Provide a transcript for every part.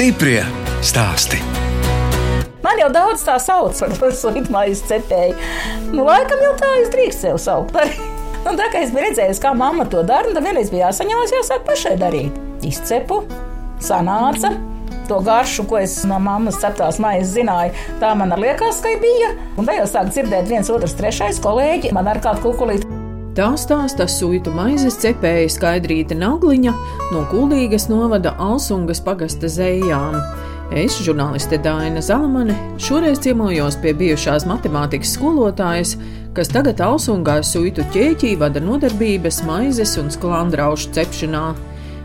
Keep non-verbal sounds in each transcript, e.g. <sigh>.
Stiprie stāsti. Man jau daudz tā sauc par sūkņu cepēju. Nu, laikam jau tā es drīkst sev saukt. Un <laughs> tā kā es biju redzējis, kā mamma to dara, tad vienreiz bija jāsaņemās, jāsāk pašai darīt. Izcepu, sanāca. To garšu, ko es no mammas ceptās maizes zināju, tā man liekas, ka bija. Un tā jau sāk dzirdēt viens otrs, trešais kolēģi man ar kādu kukulīti. Tā stāsta suitu maizes cepēja Skaidrīta Nagliņa no Kuldīgas novada Alsungas pagasta zējām. Es, žurnāliste Dāna Zalamane, šoreiz ciemojos pie bijušās matemātikas skolotājas, kas tagad Alsungā suitu ķēķī vada nodarbības maizes un sklandraušu cepšanā.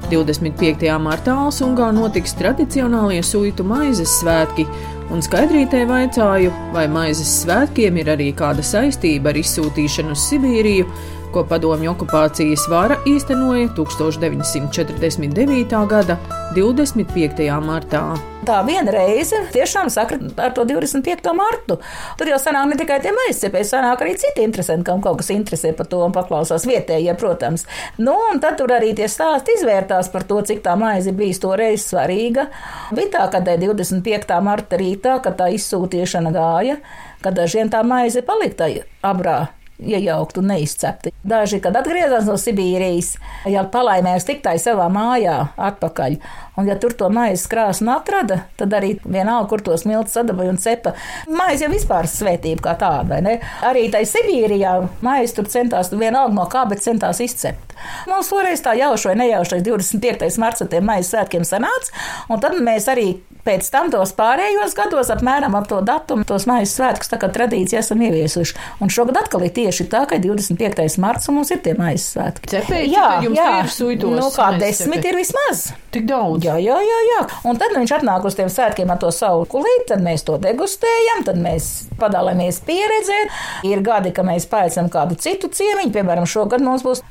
25. martā Alsungā notiks tradicionālie suitu maizes svētki, un skaidrītē vaicāju, vai maizes svētkiem ir arī kāda saistība ar izsūtīšanu uz Sibīriju, ko padomju okupācijas vara īstenoja 1949. gada 25. martā. Tā viena reize tiešām sakra ar to 25. martu. Tur jau sanāk ne tikai tie aizcepēji, sanāk arī citi interesanti, kam kaut kas interesē par to un paklausās vietējie, protams. Nu, un tad tur arī tie stāsti izvērtās par to, cik tā maize bijis toreiz svarīga. Bija tā, ka 25. marta rītā, kad tā izsūtīšana gāja, kad dažiem tā maize palika abrā iejaukti un neizcepti. Daži, kad atgriezās no Sibīrijas, jau palaimēs tiktai savā mājā atpakaļ. Un, ja tur to maizes krāsni atrada, tad arī vienalga, kur tos miltus sadabūja un cepa. Maize jau vispār svētība kā tāda, vai ne? Arī tai Sibīrijā maize tur centās, vienalga no kā, bet centās izcept. Mums toreiz tā jauši vai nejauši 25. marts ar tiem maizes svētkiem sanāca, un tad mēs arī pēc tam tos pārējos gados apmēram ap to datumu tos maizes svētkus tā kā tradīcija esam ieviesuši. Un šogad atkal ir tieši tā, ka 25. marts mums ir tie maizes svētki. Cepēji, jā, jums jā, ir suitos nu kā desmit cepēji? ir vismaz. Tik daudz. Jā, jā, jā, jā. Un tad viņš atnāk uz tiem svētkiem ar to savu kulīti, tad mēs to degustējam, tad mēs padalāmies pieredzē. Ir gadi, ka mēs paicam kādu citu ciemiņu, piemēram, šogad mums būs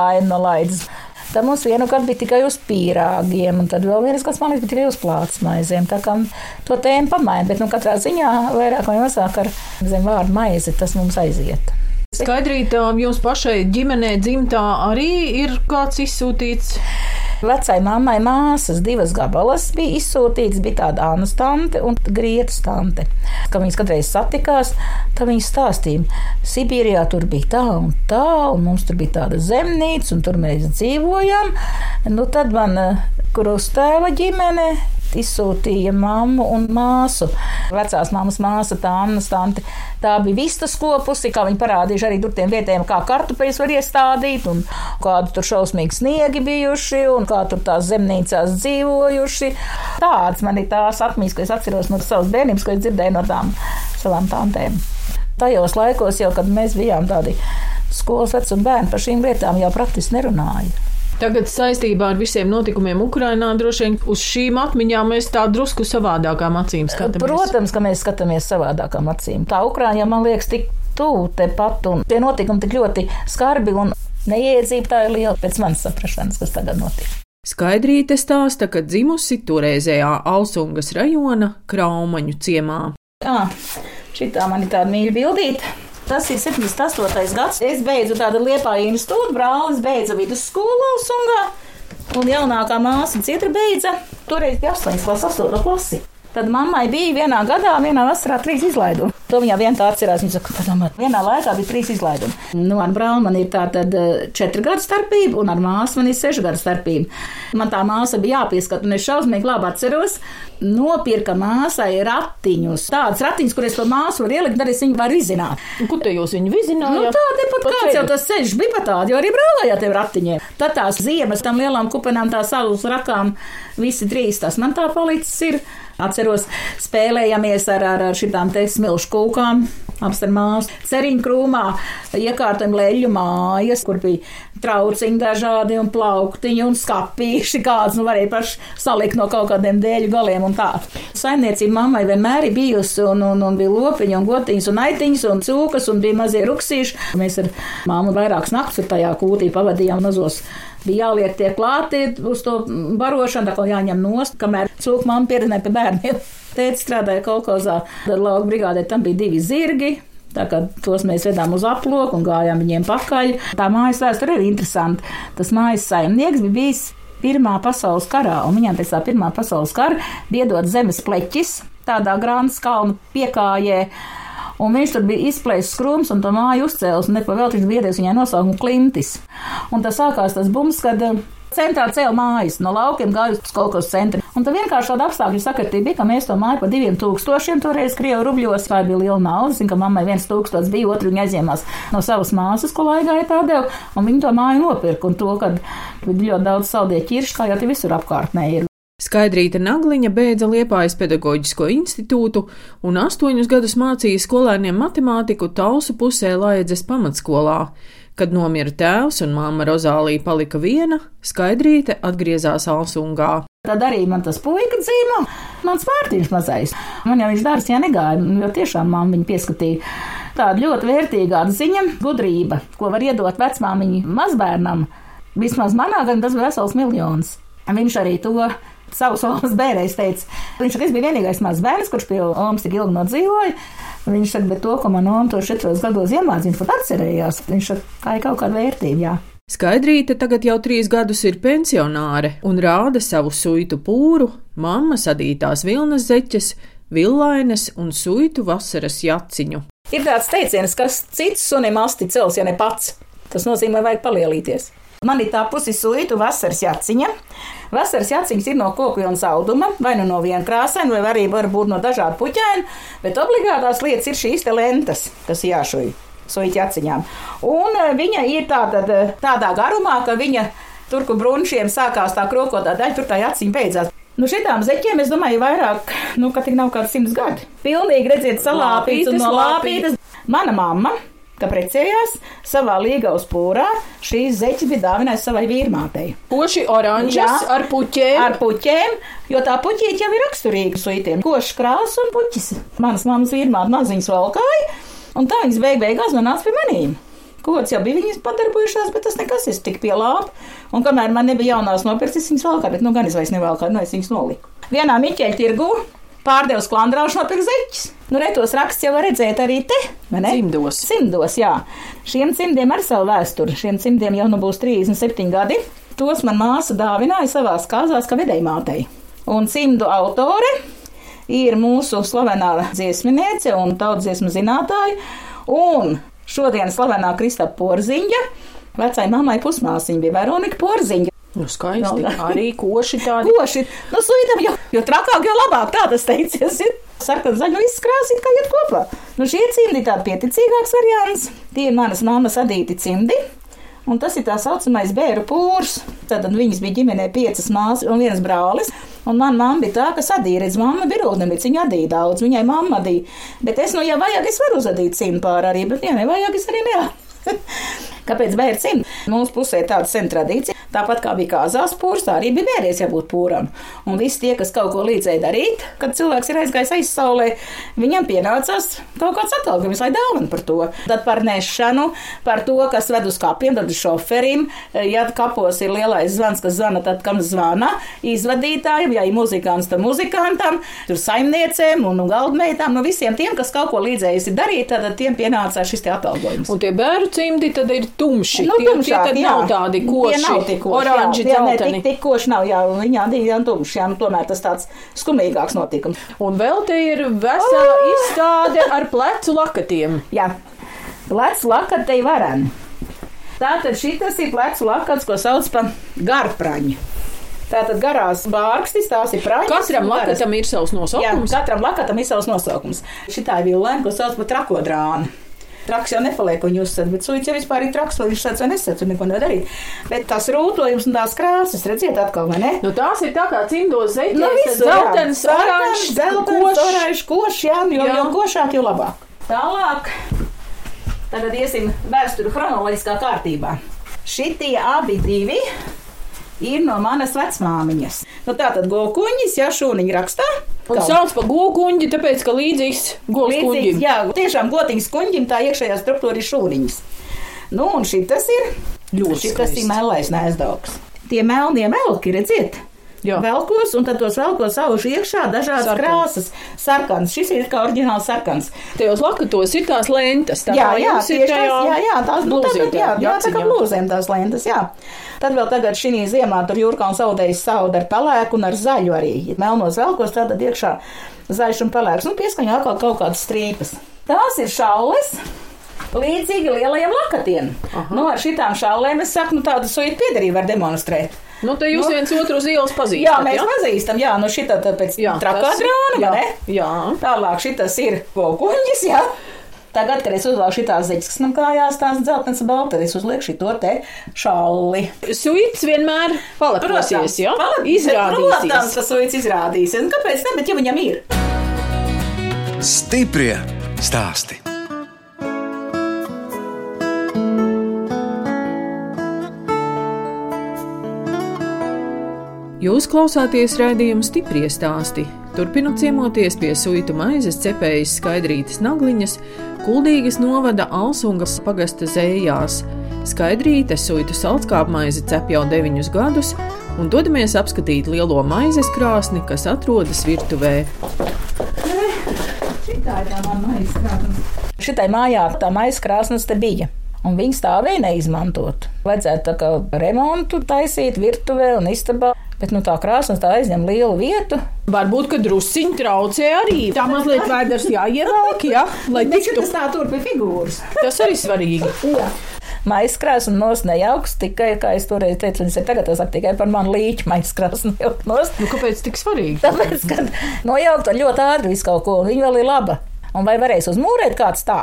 Steinbergāja no Laidas. Tad mums vienu gadu bija tikai uz pīrāgiem, un tad vēl viens gads man bija tikai uz plāts maizēm. Tā kā to tēmu pamaina, bet nu, katrā ziņā vairāk vai mazāk ar zem vārdu maizi tas mums aiziet. Skaidrīt, jums pašai ģimenē dzimtā arī ir kāds izsūtīts. Vecai mammai māsas divas gabalas bija izsūtītas. Bija tāda Anna stante un Grietas stante. Kad viņas kādreiz satikās, tad viņas stāstīja, Sibīrijā tur bija tā un tā, un mums tur bija tāda zemnīca, un tur mēs dzīvojam. Nu, tad man krustēva ģimene izsūtīja mammu un māsu. Vecās mammas māsa, tā Anna Stante. Tā bija vistas kopusi, kā viņi parādījuši arī tur tiem vietējiem, kā kartupeļus var iestādīt, un kādu tur šausmīgi sniegi bijuši, un kā tur tās zemnīcās dzīvojuši. Tāds man ir tās atmiņas, ko es atceros no savas bērnības, ko es dzirdēju no tām savām tantēm. Tajos laikos, jau, kad mēs bijām tādi skolas vecuma bērni, par šīm lietām jau praktiski nerunāja. Tagad saistībā ar visiem notikumiem Ukrajinā droši vien uz šīm atmiņām mēs tā drusku savādākām acīm skatāmies. Protams, ka mēs skatāmies savādākām acīm. Tā Ukraiņa man liekas tik tuvu tepat, un tie notikumi tik ļoti skarbi un neiedzība tā ir liela pēc manas saprašanas, kas tagad notiek. Skaidrīte stāsta, ka dzimusi toreizējā Alsungas rajona Kraumaņu ciemā. Jā, šitā man ir tāda mīļa bildīta. Tas ir 78. gads. Es beidzu tādu liepāju institūtu, brālis beidza vidusskolu Sungā, un jaunākā māsa Citra beidza toreiz bija 8. klases, 8. klasi. Tad mammai bija vienā gadā, vienā vasarā trīs izlaidumi. To viņa vien tā atcerās. Viņa saka, padomā, vienā laikā bija trīs izlaidumi. Nu, ar brāli man ir tā tad eh, četru gadu starpība, un ar māsu man ir sešu gadu starpība. Man tā māsa bija jāpieskat, un es šausmīgi labi atceros. Nopirka māsai ratiņus. Tādas ratiņas, kuras to māsu var ielikt, arī viņa var izzināt. Kur te jūs viņu vizinājāt? Nu, tāda pat Pa kāds jau tas ceļš bija pat tāds, jo arī brālējā tiem ratiņiem. Tad tās ziemas tam lielām kupenām, tā salus rakām, visi trīs tas man tā palicis ir. Atceros, spēlējamies ar, ar, ar šitām te smilšu kūkām. Apsver māsu. Ceriņu krūmā iekārtojam leļu mājas, kur bija trauciņi dažādi un plauktiņi un skapīši, kāds nu varēja paši salikt no kaut kādiem dēļu galiem un tā. Saimniecība mammai vienmēr ir bijusi un, un, un bija lopiņi un gotiņas un aitiņas un cūkas un bija mazie ruksīši. Mēs ar māmu vairākas naktas tajā kūtī pavadījām mazos. Bija jāliek tie klāti uz to barošanu, tā kā jāņem nost, kamēr cūka mamma pieredzēja pie bērniem. <laughs> Tēta strādāja kolkozā, tad lauka brigādē tam bija divi zirgi. Tā kā tos mēs vedām uz aploku un gājām viņiem pakaļ. Tā mājas vēsture ir interesanta. Tas mājas saimnieks bija bijis Pirmā pasaules karā, un viņam pēc tā Pirmā pasaules kara biedot zemes pleķis tādā Grānas kalnu piekājē. Un viņš tur bija izplējis skrūms un to māju uzcēlis, un nepavēl viņš bija iedies viņai nosaukumu Klimtis. Un tas sākās tas bums, kad eh, centrā cēlā mājas, no laukiem gāja uz kaut kādas centra. Un tad vienkārši tāda apstākļu sakritība bija, ka mēs to māju par diviem tūkstošiem toreiz Krievu rubļos. Tā bija liela nauda. Zinu, ka mammai viens tūkstots bija, otru viņa aizņēmās no savas māsas, ko laigāja tā deva, un viņi to māju nopirka. Un to, kad bija ļoti daudz saldie ķirši, kā jau te visur apkārtnē ir. Skaidrīta Nagliņa beidza Liepājas pedagoģisko institūtu un astoņus gadus mācīja skolēniem matemātiku Tausu pusē Laiedzes pamatskolā. Kad nomira tēvs un māma Rozālija palika viena, Skaidrīte atgriezās Alsungā. Tad arī man tas puika dzīvo, mans pārtiņš mazais. Man jau viņš dārsts, ja negāja, jo tiešām mamma viņu pieskatīja. Tāda ļoti vērtīga ziņa, gudrība, ko var iedot vecmāmiņa mazbērnam. Vismaz manā gadījumā tas bija vesels miljons. Viņš arī to savus omas bērnēs teica. Viņš es biju vienīgais mazs bērns, kurš pie omas tik ilgi nodzīvoja. Viņš saka, bet to, ko man oma to četros gados iemācīja, viņš pat atcerējās. Viņš saka, tā ir kaut kāda vērtība. Jā. Skaidrīte tagad jau trīs gadus ir pensionāre un rāda savu suitu pūru, mammas adītās vilnas zeķes, villainas un suitu vasaras jaciņu. Ir tāds teiciens, kas cits sunim asti cels, ja ne pats. Tas nozīmē, vajag palielīties. Man ir tā pusi suitu vasaras jaciņa. Vasaras jaciņas ir no koku un auduma, vai nu no vienkrāsaina, vai arī varbūt no dažādu puķēnu, bet obligātās lietas ir šīs te lentas, kas jāšuj suitu jaciņām. Un eh, viņa ir tāda, tādā garumā, ka viņa tur, kur brunčiem sākās tā krokotā daļa, tur tā jaciņa beidzās. Nu, šitām zeķiem, es domāju, vairāk, nu, ka tik nav kāds simts gadi. Pilnīgi, redziet, salāpītas un nolāpītas. Mana mamma ka precējās savā līgavas pūrā. Šīs zeķes bija dāvinājis savai vīrmātei. Koši oranžas ar puķiem. Ar puķiem, jo tā puķīte jau ir raksturīga suitiem. Koši krāsas un puķis. Manas mammas vīrmāte maziņas valkāja, un tā viņas beig beigās nonāca pie manīm. Kods jau bija viņas padarbojušās, bet tas nekas ir tik pielāp. Un kamēr man nebija jaunās nopircis, viņas valkā, bet nu gan es vairs nevalkāju, nu es viņas noliku. Vienā miķeļa tirgu pārdevis klandrāšu nopirkt zeķis. Nu, retos raksts jau var redzēt arī te, vai ne? Cimdos. Cimdos, jā. Šiem cimdiem ar savu vēsturi. Šiem cimdiem jau nu būs 37 gadi. Tos man māsa dāvināja savās kāzās, kā vedējmātei. Un cimdu autore ir mūsu slavenā dziesminiece un tautsdziesmu zinātāja. Un šodien slavenā Kristapa Porziņa. Vecai mammai pusmāsiņa bija Veronika Porziņa. Nu, skaisti. Arī koši tādi. Koši. Nu, suitam jau, jo trakāk, jo labāk tā tas teicies. Sarkana zaļa izskrāsīt, kā iet kopā. Nu, šie cimdi tādi pieticīgāks variants. Tie ir manas mammas adīti cimdi. Un tas ir tā saucamais bērnu pūrs. Tad viņas bija ģimenē piecas māsas un viens brālis. Un manā mamma bija tā, kas adīja, redz, mamma bija rūdnemica, viņa adīja daudz, viņai mamma adīja. Bet es, nu, ja vajag, es varu uzadīt cimu pār arī, bet, ja nevajag, es arī nevaru. <laughs> Kāpēc bērns simt? Mūsu pusē tāda sen tradīcija. Tāpat kā bija kāzās pūrs, tā arī bija bērns jābūt pūram. Un visi tie, kas kaut ko līdzēja darīt, kad cilvēks ir aizgājis aizsaulē, viņam pienācās kaut kāds atalgojums vai dāvana par to. Tad par nešanu, par to, kas ved uz kapiem, tad šoferim, ja kapos ir lielais zvans, kas zvana, tad kam zvana, izvadītājiem, ja ir muzikants, tad muzikantam, tur saimniecēm un, un galdmeitām, nu visiem tiem, kas kaut ko līdzējis darīt, tad tiem pienācās šis atalgojums. Un tie bērnu cimdi tad ir tumši. Nu, tie, tumšāk, tie tad jā. nav tādi koši, nav koši, oranži, jā, dzelteni. Tik, tik koši nav, jā, viņā diezgan tumši, jā, nu tomēr tas tāds skumīgāks notikums. Un vēl te ir vesela Oh! izstāde ar plecu lakatiem. Jā, plecs lakatei varani. Tātad šitas ir plecu lakats, ko sauc par garpraņu. Tātad garās bārkstis, tās ir praņas. Katram un lakatam ir savs Jā, nosaukums. katram lakatam ir savs nosaukums. Šitā ir vilēna, ko sauc par trakodrānu. Traks jau nepaliek, ko jūs esat, bet suits jau vispār ir traks, vai viņš sēdz vai nesēdz, un neko nevar darīt. Bet tās rūtojums un tās krāsas, redziet, atkal, vai ne? Nu, tās ir tā kā cimdos zeķes, Nu, zeltens, oranžs, zeltens, oranžs, košs, jā, jo, Jā. jo košāk, jo labāk. Tālāk, tagad iesim vēsturi chronoloģiskā kārtībā. Šitie abi divi ir no manas vecmāmiņas. Nu, tā tad gokuņas, ja šūniņa rakstā. Kā? sauc par gokuņģi, tāpēc, ka līdzīgs gokuņģim. jā, tiešām gotiņas kuņģim tā iekšējā struktūra ir šūniņas. Nu, un šitas ir Ļoti skaisti. ir melnais nēsdaugs. Tie melnie melki, redziet, Jā. velkos, un tad tos velkos auž iekšā dažādas Sarkans. krāsas. Sarkans. Šis ir kā oriģināls sarkans. Tajos lakatos ir tās lentas. Tā Jā, jā, ir tajā tās, jā, jā, tās nu, tad, blūzītē, jā, jā, tā kā blūzēm tās lentas, jā. Tad vēl tagad šī ziemā tur jūrkā un saudējas sauda ar pelēku un ar zaļu arī. Melnos velkos tātad iekšā zaļš un pelēks, un pieskaņā atkal kaut kādas strīpas. Tās ir šaules. Līdzīgi lielajiem lakatiem. Aha. Nu, ar šitām šaulēm es saku, nu tādu suitu piederību var demonstrēt. Nu, te jūs Nu. viens otru uz ielas pazīstat. Jā, mēs pazīstam, jā, nu šitā tad pēc Jā, trakā drona, jā, ne? jā. Tālāk šitas ir kokuņģis, jā. Tagad, kad es uzlāku šitās ziņas, kas man kājās tās dzeltenas balta, tad es uzlieku šito te šalli. Suits vienmēr palaprosies, jā? pala- Protams, Izrādīsies. tas suits izrādīsies. Un kāpēc ne, bet ja viņam ir? Stiprie stāsti. Jūs klausāties raidījuma stipri stāstī. Turpinot ciemoties pie suitu maizes cepējas skaidrītas nagliņas, kuldīgas novada Alsungas pagasta zējās. Skaidrīte suitu salckāpmaizi cep jau deviņus gadus, un dodamies apskatīt lielo maizes krāsni, kas atrodas virtuvē. Šitā ir tā mana maizkrāsnes. Šitai mājā tā maizkrāsnes te bija. Un viņi stāvēja neizmantot. Vajadzētu tā kā remontu taisīt virtuvē un istabā. Bet nu, tā krāsa tā aizņem lielu vietu. Varbūt, ka drusciņi traucē arī. Tā mazliet vēders jāievelk, jā, lai tiktu. Tas tā tur pie figūras. Tas arī svarīgi. Maiskrāsne nos nejauks tikai, kā es toreiz teicu, viņas ir tagad tas saka tikai par manu līķu maiskrāsni nejaukt nos. Nu, kāpēc tik svarīgi? Tāpēc, ka nojaukt ļoti ātri visu kaut ko, un viņa vēl ir laba. Un vai varēs uzmūrēt kāds tā,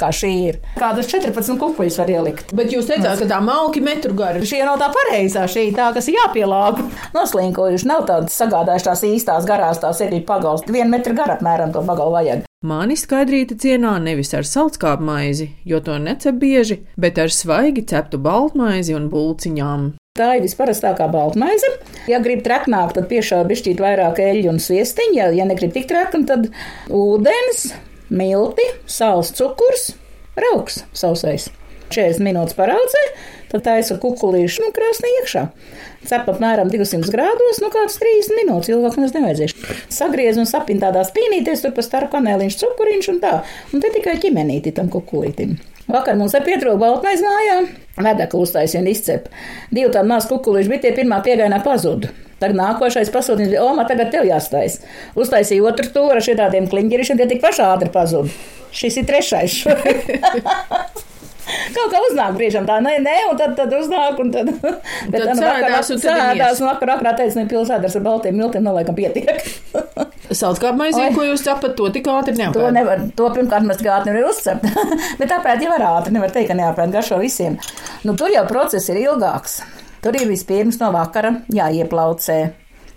kā šī ir? Kādas 14 kukuļus var ielikt. Bet jūs teicāt, ka tā malki metru gara. Šī nav tā pareizā, šī ir tā, kas jāpielāgo. Noslinkojuši nav tādas sagādājušas tās īstās garās, tās ir pagals. Vienu metru garu apmēram to pagalu vajag. Mani skaidrīta cienā nevis ar salckāpu maizi, jo to necep bieži, bet ar svaigi ceptu baltmaizi un bulciņām. Tā ir visparastākā baltmaize. Ja grib traknāk, tad piešāva bišķīt vairāk eļļu un sviestiņu. Ja, ja negrib tik trakni, tad ūdens, milti, sāls, cukurs, rauks sausais. 40 minūtes paraudzē, tad taisa kukulīšu nu, krāsnī iekšā. Cep apmēram 200 grādos, nu kāds 30 minūtes, ilgāk mums nevajadzēs. Sagriez un sapin tādās pīnīties, tur pa starp kanēliņš, cukuriņš un tā. Un te tikai ķimenīti tam kukulītim. Vakar mums ar pietrūku baltmaiz mājā, vedeklu uztaisīja un izcep. Divi tādi mazi kukulīši, bet tie pirmā piegainā pazuda. Tagad nākošais pasūtījums bija, Oma, tagad tev jāstājas. Uztaisīja otru stūri ar šādiem kliņģerišiem, tie tik paši ātri pazuda. Šis ir trešais. <laughs> Kaut kā uznāk brīžam, tā nē, nē, un tad, tad uznāk, un tad. Bet Tad nu, sēdās, un tad sēdās, un vakar, vakarā teica, ne pilsētas ar baltiem miltiem, no laikam pietiek. <laughs> Oi. ko jūs cepat, to tik ātri To neapēd. nevar, to pirmkārt mēs gāti nevar uzcept. <laughs> Bet tāpēc jau var ātri, nevar teikt, ka neapēd garšo visiem. Nu, tur jau process ir ilgāks. Tur ir vispirms no vakara jāieplaucē.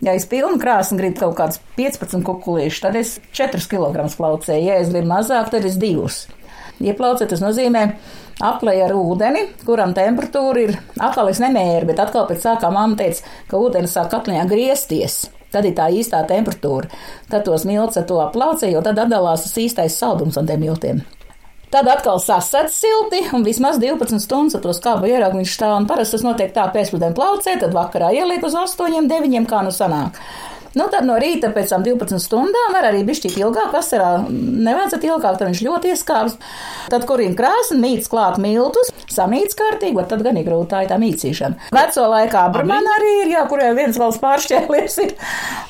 Ja es pilnu krāsni gribu kaut kādus 15 kukulīšus, tad es 4 kg plaucēju. Ja es gribu mazāk, tad es 2. Ieplaucēt, tas nozīmē aplēj ar ūdeni, kuram temperatūra ir atkal es nemēru, bet atkal pēc tā, kā mamma teica, ka ūdens sāk katliņā griezties. Tad ir tā īstā temperatūra. Tad tos miltus ar to aplaucē, jo tad atdalās tas īstais saldums no tiem miltiem. Tad atkal sasprāst silti, un vismaz 12 stundas ar to skābu ieraugu viņš stāv. Parasti tas notiek tā, pēcpusdienā plaucē, tad vakarā ieliek uz 8, 9, kā nu sanāk. Nu, tad no rīta pēc tam 12 stundām var arī bišķīt ilgāk, vasarā nevajadzētu ilgāk, tad viņš ļoti ieskāps. Tad, kuriem krāsa mīts klāt miltus, samīts kārtīgi, tad gan ir grūti tā mīcīšana. Veco laikā man arī ir, jā, kurai viens valsts pāršķēlies ir,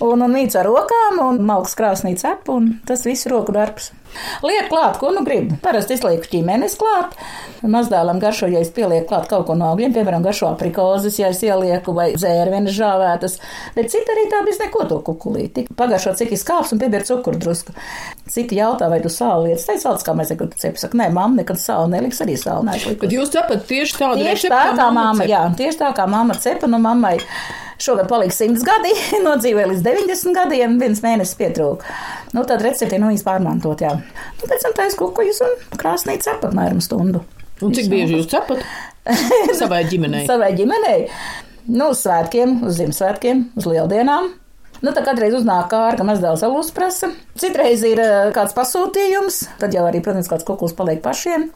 un, un mīts ar rokām, un malks krāsnī cep, un tas viss roku darbs. Liek klāt, ko nu gribi. Parasti izlieku ķīmenes klāt. Mazdēlam garšo, ja es pielieku klāt kaut ko no augļiem, piemēram, garšo aprikozes, ja es ielieku vai zērvenes žāvētas. Bet citi arī tā bez neko to kukulīti. Pagaršo, cik ir skāps un piebier cukuru drusku. Citi jautā, vai tu sāli lietas. Tas ir kā mēs sakām, cepi. Saka, nē, mamma nekad sāli neliks, arī sāli neatlikusi. Bet jūs cepat tieši tādu Tieši tā kā mamma, jā, tieši tā kā mamma cepa, nu mammai šogad paliks 100 gadi, <laughs> nodzīvoja līdz 90 gadiem, viens mēnesis pietrūka. Nu, tad recepti no viņas pārmantot, jā. Nu, pēc tam taisa kukuļus un krāsnī cepa apmēram stundu. Un cik bieži jūs cepat <laughs> savai ģimenei? Savai ģimenei. Nu, uz svētkiem, uz Ziemassvētkiem, uz lieldienām. Nu, tā kādreiz uznāk kārta, mazdēls alus prasa. Citreiz ir eh, kāds pasūtījums, tad jau arī, protams, kāds kukuls paliek pašiem.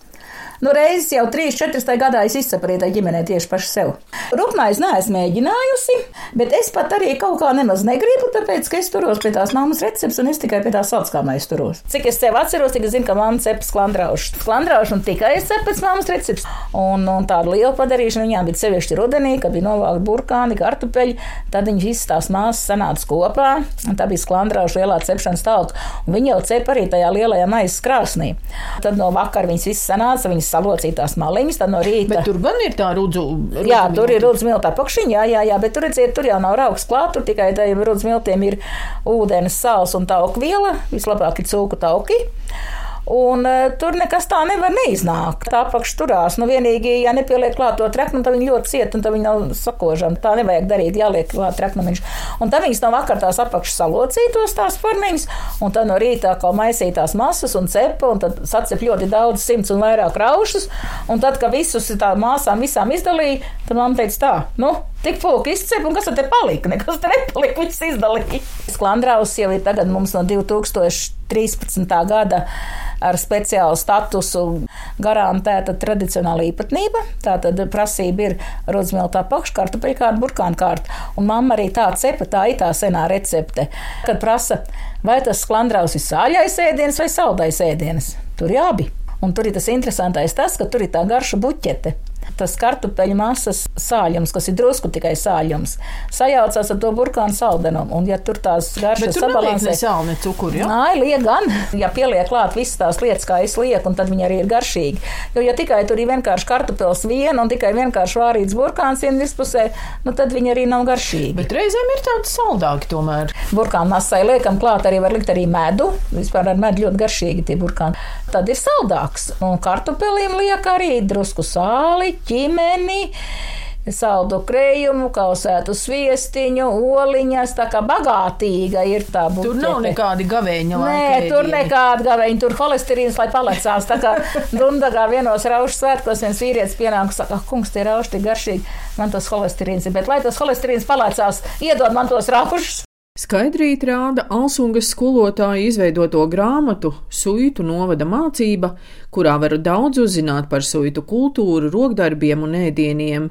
Nu, reizes jau 3, 4 gadā es izsaprītu ģimenē tieši paši sev. Rupnā es neesmu mēģinājusi, bet es pat arī kaut kā nemaz negribu, tāpēc, ka es turos pie tās mammas receptes un es tikai pie tās sauc, kā mēs turos. Cik es sev atceros, tik es zinu, ka mamma cep sklandraušu. Sklandraušu un tikai es cepu pēc mammas receptes. Un, un tādu lielu padarīšanu viņām bija sevišķi rudenī, kad bija novākti burkāni, kartupeļi. Tad viņas visas tās māsas sanāca kopā, tā bija sklandraušu lielā cepšanas tauka. Un viņi jau cep arī tajā lielajā maisa krāsnī. Tad no vakara viņas visas sanāca, viņas salocītās maliņas, tad no rīta. Bet tur gan ir tā rudzu. rudzu Jā, tur ir rudz miltā pakšiņa, jā, jā, jā, bet tur redziet, tur jau nav rauks klāt, tur tikai tajiem rudz miltiem ir ūdens, sāls un taukviela, vislabāk ir cūku tauki. Un uh, tur nekas tā nevar neiznākt. Tā apakš turās. Nu, vienīgi, ja nepieliek klāt to treknu, tad viņi ļoti ciet, un viņi nav sakožami. Tā nevajag darīt, jāliek klāt treknumiņš. Un tad viņas no vakar tās apakšas salocītos tās farniņas, un tad no rītā kaut maisītās masas un cepa, un tad sacep ļoti daudz simts un vairāk raušus. Un tad, kad visus tā māsām visām izdalīja, tad man teica tā, nu, Tik pūka izcep, un kas tad palika? <laughs> Nekas te nepalika, viss izdalīja. Sklandraus jau ir tagad mums no 2013. gada ar speciālu statusu garantēta tradicionāla īpatnība. Tātad prasība ir rudzmiltā pakškārta, pēkārta, burkāna kārta. Un mamma arī tā cepa, tā ir tā senā recepte, kad prasa, vai tas sklandraus ir sāļais ēdiens vai saldais ēdiens. Tur jābi. Un tur ir tas interesantais tas, ka tur ir tā garša buķete tas kartupeļu masas sāļums, kas ir drusku tikai sāļums, sajaucās ar to burkānu saldenumu. Un, ja tur tās garšas sabalansē, sāli, ne cukuru, ja? Nē, liek gan, ja pieliek klāt visas tās lietas, kā es lieku, un tad viņi arī ir garšīgi. Jo, ja tikai tur ir vienkārši kartupels viena un tikai vienkārši vārīts burkāns viena vispusē, nu tad viņi arī nav garšīgi. Bet reizēm ir tādi saldāki tomēr. Burkānu masai liekam klāt arī var likt arī medu. Vispār ar medu ļoti garšīgi tie burkāni. Tad ir saldāks. Un kartupeliem liek arī drusku sāli, ķimeni saldu krējumu, kausētu sviestiņu, oliņas. Tā kā bagātīga ir tā būtība. Tur nav nekādi gavēņa. Nē, tur nekāda gavēņa, tur holesterīns, lai palecās. Tā kā Dundagā vienos raušu svētkos viens vīrietis pienāk un saka, kungs, tie rauši tik garšīgi, man tos holesterīns ir, bet lai tas holesterīns palecās, iedod man tos raušus. Skaidrīt rāda Alsungas skolotāja izveidoto grāmatu Suitu novada mācība, kurā var daudz uzzināt par suitu kultūru, rokdarbiem un ēdieniem.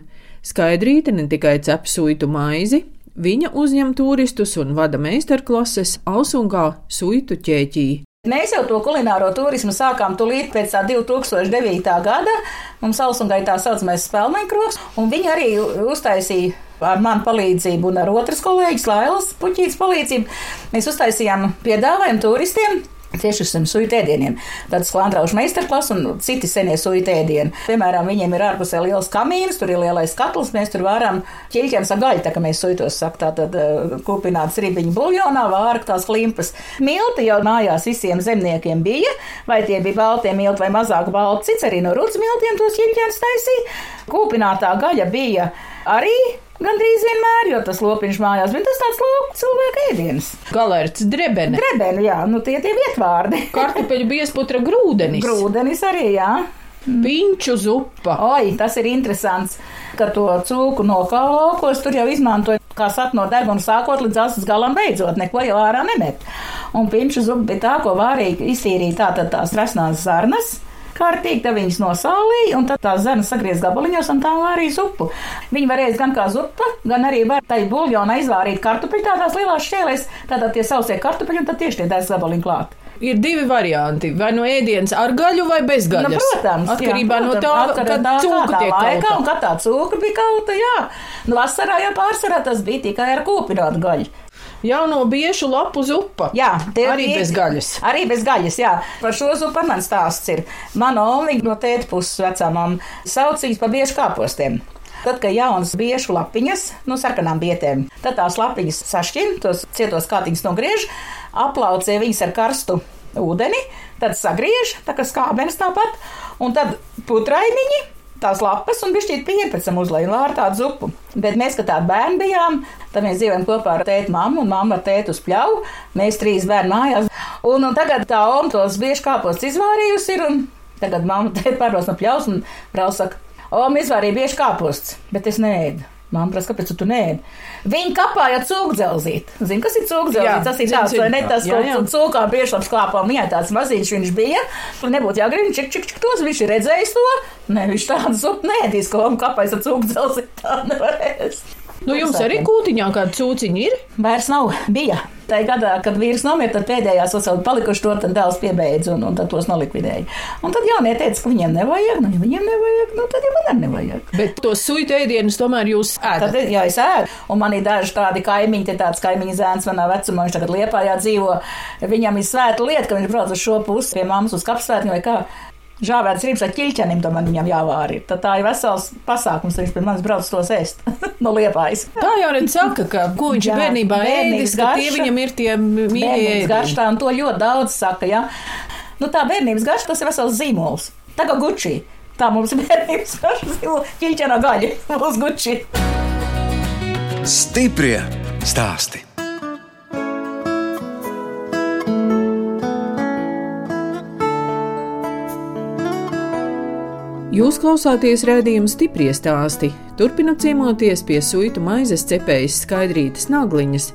Skaidrīte ne tikai cep suitu maizi, viņa uzņem turistus un vada meistarklases Alsungā suitu ķēķī. Mēs jau to kulināro turismu sākām tūlīt pēc 2009. gada. Mums Alsungai tā saucamais spēlmeņkroks, un viņi arī uztaisīja ar manu palīdzību un ar otras kolēģis Lailas Puķītas palīdzību. Mēs uztaisījām piedāvājumu turistiem Tieši uz šiem suju ēdieniem. Tad sklandraušu meistarklases un citi senie suju ēdieni. Piemēram, viņiem ir ārpusē liels kamīns, tur ir lielais katls, mēs tur varam ķilķiem sagaļu, tā kā mēs suitos saka, tātad uh, kupināts ribiņu buļļonā, vārk tās klimpas. Milti jau mājās visiem zemniekiem bija, vai tie bija baltie milti vai mazāk balti, cits arī no rudz miltiem tos ķilķiem taisīja. Kupinātā gaļa bija arī Gandrīz vienmēr, jo tas lopiņš mājās, bet tas tāds lopu cilvēka ēdiens. Galerts drebene. Drebene, jā, nu tie tie vietvārdi. <laughs> Kartupeļu biesputra grūdenis. Grūdenis arī, jā. Piņķu zupa. Oi, tas ir interesants, ka to cūku no laukos tur jau izmantoja, kā saka, no deguna sākot līdz asas galam beidzot, neko jau ārā nemet. Un piņķu zupa bija tā, ko vārīgi iztīrīja tātad tās rasnās zarnas kārtīgi, tad viņas nosālīja, un tad tās zemes sagriez gabaliņos, un tā arī zupu. Viņi varēs gan kā zupa, gan arī var tai buļļonā izvārīt kartupeļu tādās lielās šķēlēs, tātad tie sausie kartupeļi, un tad tieši tie dēļ gabaliņi klāt. Ir divi varianti. Vai no ēdienas ar gaļu vai bez gaļas? Nu, protams, atkarībā jā, no tā, kad cūka tiek laikā un kad tā cūka bija kauta, jā. Nu, vasarā jau pārsvarā tas bija tikai ar kūpinātu gaļu. Jauno biešu lapu zupa. Jā, tie arī ir bez gaļas. Arī bez gaļas, jā. Par šo zupu man stāsts ir. Mana omīga no tēta puses vecām saucīs pa biešu kāpostiem. Tad, kad jaunas biešu lapiņas, no sarkanām bietēm, tad tās lapiņas sašķina, tos cietos kātiņus nogriež, aplaucē viņas ar karstu ūdeni, tad sagriež, tā kā skābenes tāpat, un tad putraimiņi tās lapas un pēc tam uzlēja ar tādu zupu. Bet mēs, kad tādi bērni bijām, tad mēs dzīvojam kopā ar tēti mammu un mammu ar tēti uz pļauju. Mēs trīs bērni mājās. Un, un tagad tā oma tos bieži kāpos izvārījusi ir, un tagad mamma <laughs> tēti pārdos no pļaus un brālis saka, oma izvārīja bieži kāposts, bet es neēdu. Māma prasa, kāpēc tu nē? Viņa kapāja cūkdzelzīt. Zini, kas ir cūkdzelzīt? Tas ir tāds, vai ne tas, ko cūkām priekšlaps klāpām. Jā, tāds mazīts viņš bija. Nebūtu jāgrina, čik, čik, čik tos viņš ir redzējis to. Nē, viņš tādu zupu nēdīs, ko man kapājas ar cūkdzelzīt. Tā nevarēs. Nu, jums arī kūtiņā kāda cūciņa ir? Vairs nav. <laughs> Bija. Tā gadā, kad vīrs nomira, tad pēdējās vēl palikuši to, tad dēls piebeidza un, un tad tos nolikvidēja. Un tad jaunie teica, ka viņiem nevajag, nu, ja viņiem nevajag, nu, tad jau man arī nevajag. Bet tos suitu ēdienus tomēr jūs ēdat. Tad, jā, es ēdu. Un man ir daži tādi kaimiņi, te tāds kaimiņu zēns manā vecumā, viņš tagad liepājā dzīvo. Viņam ir svēta lieta, ka viņš brauc uz šo pusi pie mammas uz kapsvētņu vai kā žāvētas rības ar ķilķenim, tad man viņam jāvāri. Tad tā ir vesels pasākums, viņš pie manis brauc tos ēst <laughs> no liepājas. Tā jau redz saka, ka ko viņš jā, bērnībā ēdis, ka tie viņam ir tie mīļie garši. Tā, un to ļoti daudz saka, jā. Nu tā bērnības garša, tas ir vesels zīmols. Tā kā gučī. Tā mums ir <laughs> bērnības garša ķilķena gaļa <laughs> uz gučī. Stiprie stāsti! Jūs klausāties redzējuma stipri stāstī. Turpinot ciemoties pie suitu maizes cepējas skaidrītas nagliņas.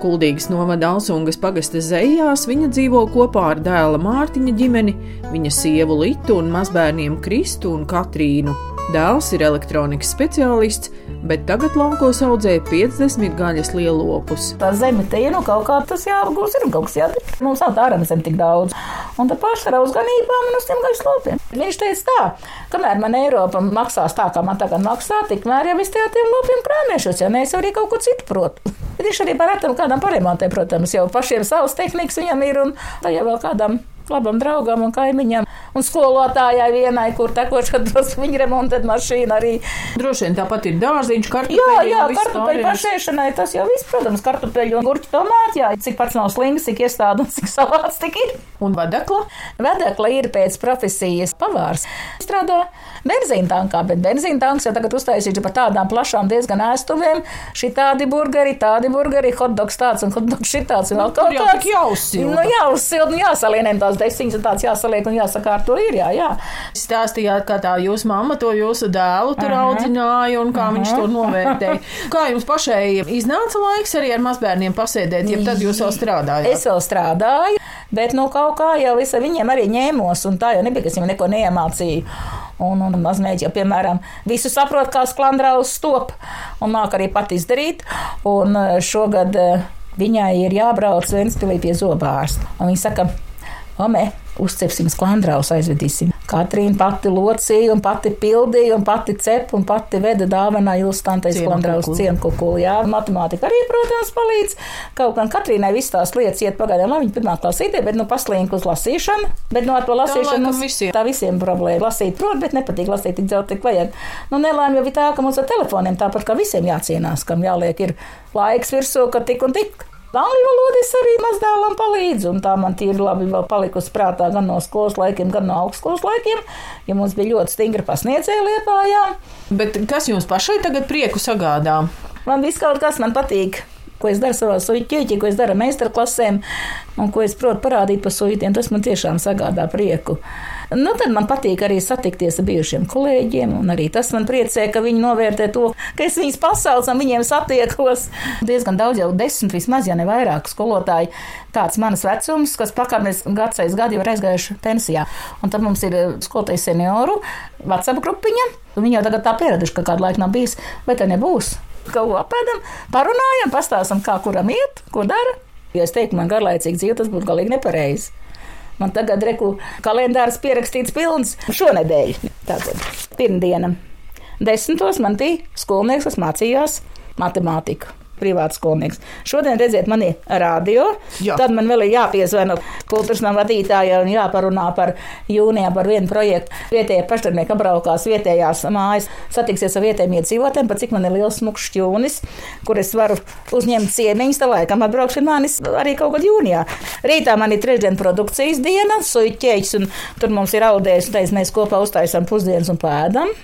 Kuldīgas novada Alsungas pagasta zejās, viņa dzīvo kopā ar dēla Mārtiņa ģimeni, viņa sievu Litu un mazbērniem Kristu un Katrīnu. Dēls ir elektronikas speciālists, bet tagad laukos audzē 50 gaļas lielopus. Tā zeme te ir nu kaut kā tas jāapgūst, ir kaut kas jādara. Mums nav tā ārama zem tik daudz. Un tad pārsvarā uz ganībām un uz tiem gaļas lopiem. Viņš teica tā, kamēr man Eiropa maksās tā, kā man tagad maksā, tikmēr jau es tiem lopiem krāmēšos, ja nē, es arī kaut ko citu protu. Bet viņš arī par retam kādam paremontē, protams, jau pašiem savas tehnikas viņam ir un tā jau vēl kādam labam draugam un kaimiņam. Un skolotājai vienai, kur tekoši, <laughs> viņa remontē mašīnu arī. Droši vien tāpat ir dārziņš, kartupeļi. Jā, jā, kartupeļu pašēšanai tas jau viss, protams, kartupeļu un gurķu tomāti, jā, cik pats nav slings, cik iestāda un <laughs> cik salāts tik ir. Un vedekla? Vedekla ir pēc profesijas pavārs. Strādā benzīna tankā, bet benzīna tanks jau tagad uztaisīts par tādām plašām diezgan ēstuvēm. Šī tādi burgeri, tādi burgeri, hotdogs tāds un hotdogs šitāds un vēl kaut kāds. Jāuzsilda. Nu, jāuzsilda un jāsalienē tās desiņas un tāds jāsaliek un jāsakārto ir, jā, jā. Stāstījāt, kā tā jūsu mamma to jūsu dēlu tur -huh. audzināja un kā -huh. viņš to novērtēja. kā jums pašai iznāca laiks arī ar mazbērniem pasēdēt, ja tad jūs vēl strādājāt? Es vēl strādāju, bet nu kaut kā jau es ar viņiem arī ņēmos un tā jau nebija, ka es viņiem neko neiemācīju. Un, un mazmeita jau, piemēram, visu saprot, kā sklandraus stop, un nāk arī pat izdarīt. Un šogad viņai ir jābrauc Ventspilī pie zobārsta. Un viņa saka, Ome, uzcepsim sklandraus, aizvedīsim. Katrīna pati locīja, un pati pildīja, un pati cep, un pati veda dāvanā ilustantai sklandraus ciemkukuli. Jā, matemātika arī, protams, palīdz. Kaut gan Katrīnai viss tās lietas iet pagaidām, labi, viņa pirmā klasītē, bet nu paslīnk uz lasīšanu. Bet no nu, ar to lasīšanu tā, visiem. tā visiem problēma. Lasīt, prot, bet nepatīk lasīt tik daudz, cik vajag. Nu, nelēma jau ir tā, ka mums ar telefoniem tāpat kā visiem jācīnās, kam jāliek ir laiks virsū, ka tik un tik. Angļu valoda es arī mazdēlam palīdzu, un tā man tīri labi vēl palikusi prātā gan no skolas laikiem, gan no augstskolas laikiem, ja mums bija ļoti stingra pasniedzēja liepājā. Bet kas jums pašai tagad prieku sagādā? Man viss kaut kas man patīk ko es daru savā suiķīķī, ko es daru meistarklasēm, un ko es protu parādīt pa suitiem, tas man tiešām sagādā prieku. Nu, tad man patīk arī satikties ar bijušiem kolēģiem, un arī tas man priecē, ka viņi novērtē to, ka es viņus pasaucu un viņiem satiekos. Diezgan daudz, jau desmit vismaz, ja ne vairāk skolotāji, tāds manas vecums, kas pakāpenies gads aiz gadu jau ir aizgājuši pensijā. Un tad mums ir eh, skolotāji senioru WhatsApp grupiņa. Viņi jau tagad tā pieraduši, ka kādu laiku nav bijis, bet tā nebūs. Kaut ko apēdam, parunājam, pastāstam, kā kuram iet, ko dara. Ja es teiktu, man garlaicīgi dzīve, tas būtu galīgi nepareizi. Man tagad reku kalendārs pierakstīts pilns šonadēļ. Tātad pirmdiena. Desmitos man bija skolnieks, kas mācījās matemātiku privāts skolnieks. Šodien, redziet, man ir radio, Jā. tad man vēl ir jāpiezvana kultūras nama vadītājai un jāparunā par jūnijā par vienu projektu. Vietējie pašdarbnieki apbraukās vietējās mājas, satiksies ar vietējiem iedzīvotājiem, pat cik man ir liels smukšs šķūnis, kur es varu uzņemt ciemiņus, tā laikam atbraukšu manis arī kaut kad jūnijā. Rītā man ir trešdien produkcijas diena, suiķēķis, un tur mums ir audējis, un teiz mēs kopā uztaisām pusdienas un pēdam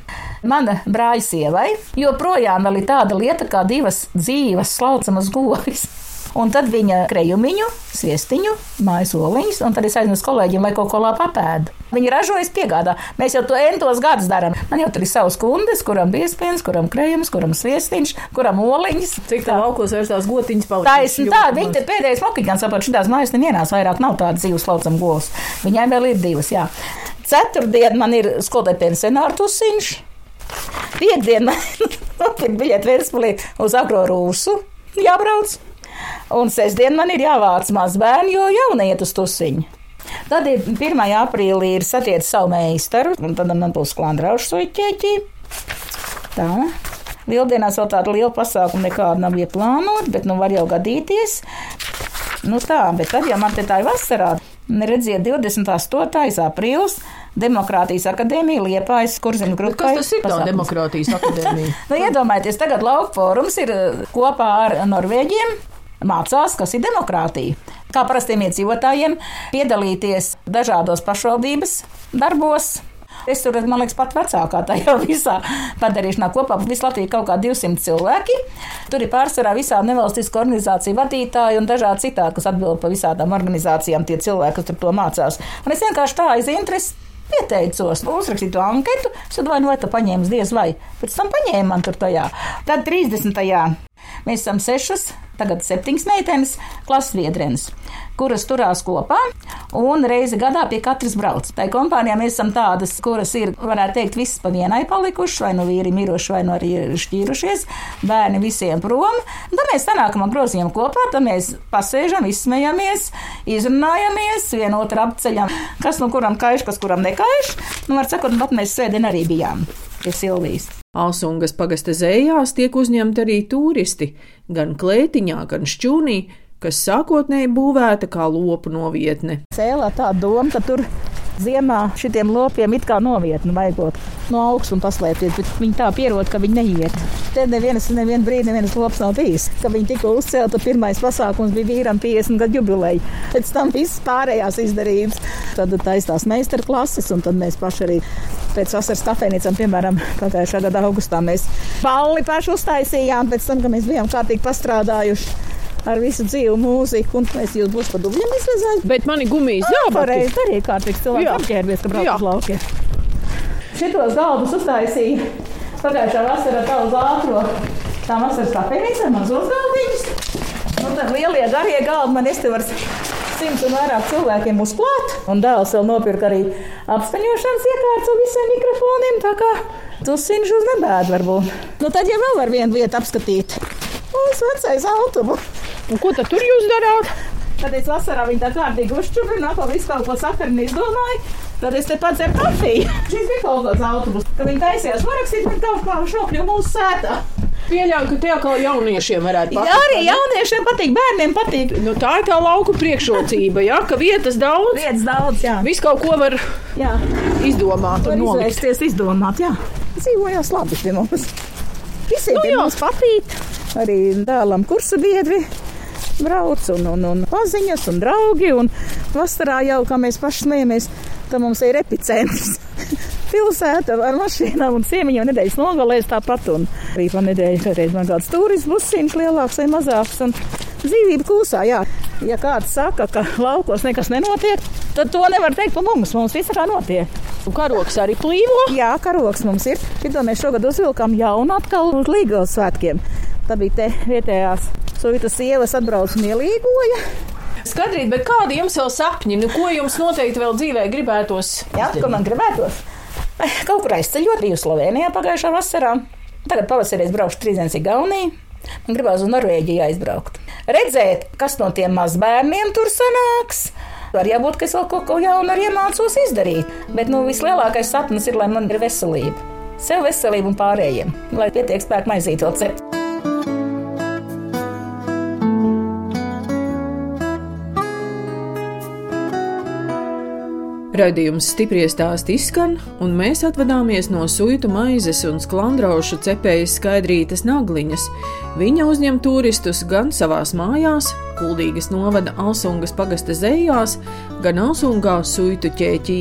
mana brāļa sievai, joprojām ir tāda lieta kā divas dzīves slaucamas govis. Un tad viņa krejumiņu, sviestiņu, mājas oliņas, un tad es aiznesu kolēģiem, lai kaut ko labi apēdu. Viņi ražojas, piegādā. Mēs jau to entos gadus darām. Man jau tur ir savs kundes, kuram biezpienas, kuram krējums, kuram sviestiņš, kuram oliņas. Cik tā laukos vairs tās gotiņas palika? Taisni tā, viņi te pēdējais mokīgans saprot, šitās mājas nevienās vairāk nav tādas dzīves laucam govs. Viņai vēl ir divas, jā. Ceturtdien man ir skolotāja pensionāra tusiņš. Piektdien man <laughs> ir biļete Vērtspulī uz Agro Rūsu jābrauc. Un sestdien man ir jāvāc mazbērni, jo jauni iet uz tusiņu. Tad ir 1. aprīlī ir satiecis savu meistaru, un tad man būs klandraušu soļķēķi. Tā. Lieldienās vēl tāda liela pasākuma nekāda nav ieplānota, bet nu var jau gadīties. Nu tā, bet tad jau man te tā ir vasarā. Redziet, 28. aprīlis Demokrātijas akadēmija Liepājas kurzina grupā. Kas tas ir tā demokrātijas akadēmija? <laughs> nu, iedomājieties, tagad lauka fórums ir eh, kopā ar Norvēģiem. Mācās, kas ir demokrātija. Kā parastiem iedzīvotājiem piedalīties dažādos pašvaldības darbos, Es tur esmu, man liekas, pat vecākā tajā <laughs> visā padarīšanā. Kopā visu Latviju kaut kā 200 cilvēki. Tur ir pārsvarā visādi nevalstisko organizāciju vadītāji un dažādi citādi, kas atbild par visādām organizācijām, tie cilvēki, kas tur to mācās. Un es vienkārši tā aiz interesi pieteicos, uzrakstīju to anketu, tad vai nu vai tu paņēmi diez vai. Pēc tam paņēma man tur tajā. Tad 30. Mēs esam sešas, tagad septiņas meitenes, klases biedrenes kuras turās kopā un reizi gadā pie katras brauc. Tā kompānijā mēs esam tādas, kuras ir, varētu teikt, visas pa vienai palikušas, vai nu vīri miruši, vai nu arī šķīrušies, bērni visiem prom. Tad mēs sanākam un grozījam kopā, tad mēs pasēžam, izsmejamies, izrunājamies, vienotru apceļam, kas no kuram kaiš, kas kuram nekaiš. Nu, var sakot, pat mēs svētdien arī bijām pie Silvijas. Alsungas pagasta zējās tiek uzņemti arī turisti, gan klētiņā, gan šķūnī kas sākotnēji būvēta kā lopu novietne. Cēlā tā doma, ka tur ziemā šitiem lopiem it kā novietni vajagot no augšas un paslēpties, bet viņi tā pierod, ka viņi neiet. Te nevienas, nevienu brīdi nevienas lops nav bijis. Kad viņi tikko uzcēla, tad pirmais pasākums bija vīram 50 gadu jubileja. Pēc tam viss pārējās izdarības. Tad taisās meistarklases, un tad mēs paši arī pēc vasaras kafejnīcām, piemēram, pagājušā gada augustā mēs balli paši uztaisījām, pēc tam, kad mēs bijām kārtīgi pastrādājuši ar visu dzīvu mūziku, un es jūs būšu pa dubļiem izvezājis. Bet mani gumijas jā, pareizi arī kārtīgs cilvēks apģērbies, ka brauc uz laukiem. Šitos galdus uztaisīja pagājušā vasarā tā uz ātro. Tā vasaras kafejnīca, mazos galdiņus. Nu, tad lielie garie galdi man es te varu simts un vairāk cilvēkiem uzklāt. Un dēls vēl nopirka arī apskaņošanas iekārtas un visiem mikrofoniem. Tā kā tas siņš uz nebēdu varbūt. Nu, tad jau vēl var vienu vietu apskatīt. Mūsu vecais autobus. Un ko tad tur jūs darāt? Tad es vasarā viņu tā kārtīgi uzčurinu, atkal visu kaut ko sakarni izdomāju. Tad es te pats ar kafiju. <laughs> Šis bija kaut kāds autobus. Kad viņi taisījās parakstīt, man kaut kā šokļu mūsu sētā. Pieļauju, ka tie atkal jauniešiem varētu patikt. Jā, arī jauniešiem patīk, bērniem patīk. Nu, tā ir tā lauku priekšrocība, jā, ka vietas daudz. Vietas daudz, jā. Viss kaut ko var jā. izdomāt un nolikt. izdomāt, jā. Dzīvojās labi pie mums. Visiem nu, mums patīk. Arī dēlam kursa biedri brauc, un, un, un paziņas, un draugi. Un vasarā jau, kā mēs paši smējamies, tad mums ir epicentrs. <laughs> Pilsēta ar mašīnām un ciemiņiem nedēļas nogalēs tāpat. Un arī pa nedēļu reiz man kāds turismu busiņš lielāks vai mazāks. Un dzīvība klusā, jā. Ja kāds saka, ka laukos nekas nenotiek, tad to nevar teikt par mums. Mums viss kā notiek. Un karoks arī plīvo? Jā, karoks mums ir. Šito mēs šogad uzvilkām jaunu atkal uz Līgavas svētkiem. Tā bija te vietējās Suitas sievas atbrauc un ielīgoja. Skatrīt, bet kādi jums vēl sapņi? Nu, ko jums noteikti vēl dzīvē gribētos? Jā, ko man gribētos? Eh, kaut kur aizceļot, biju Slovenijā pagājušā vasarā. Tagad pavasarī braukšu trīs dienas Igaunijā. Man gribās uz Norvēģiju aizbraukt. Redzēt, kas no tiem mazbērniem tur sanāks. Var jābūt, ka es vēl kaut ko jaunu arī iemācos izdarīt. Bet nu, vislielākais sapnis ir, lai man ir veselība. Sev veselība un pārējiem, lai pietiek spēku maizīt vēl cept. Radījums stipri stāsti izskan, un mēs atvadāmies no suitu maizes un sklandraušu cepējas skaidrītas nagliņas. Viņa uzņem turistus gan savās mājās, Kuldīgas novada Alsungas pagasta zējās, gan Alsungā suitu ķēķī.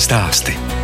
stāsti.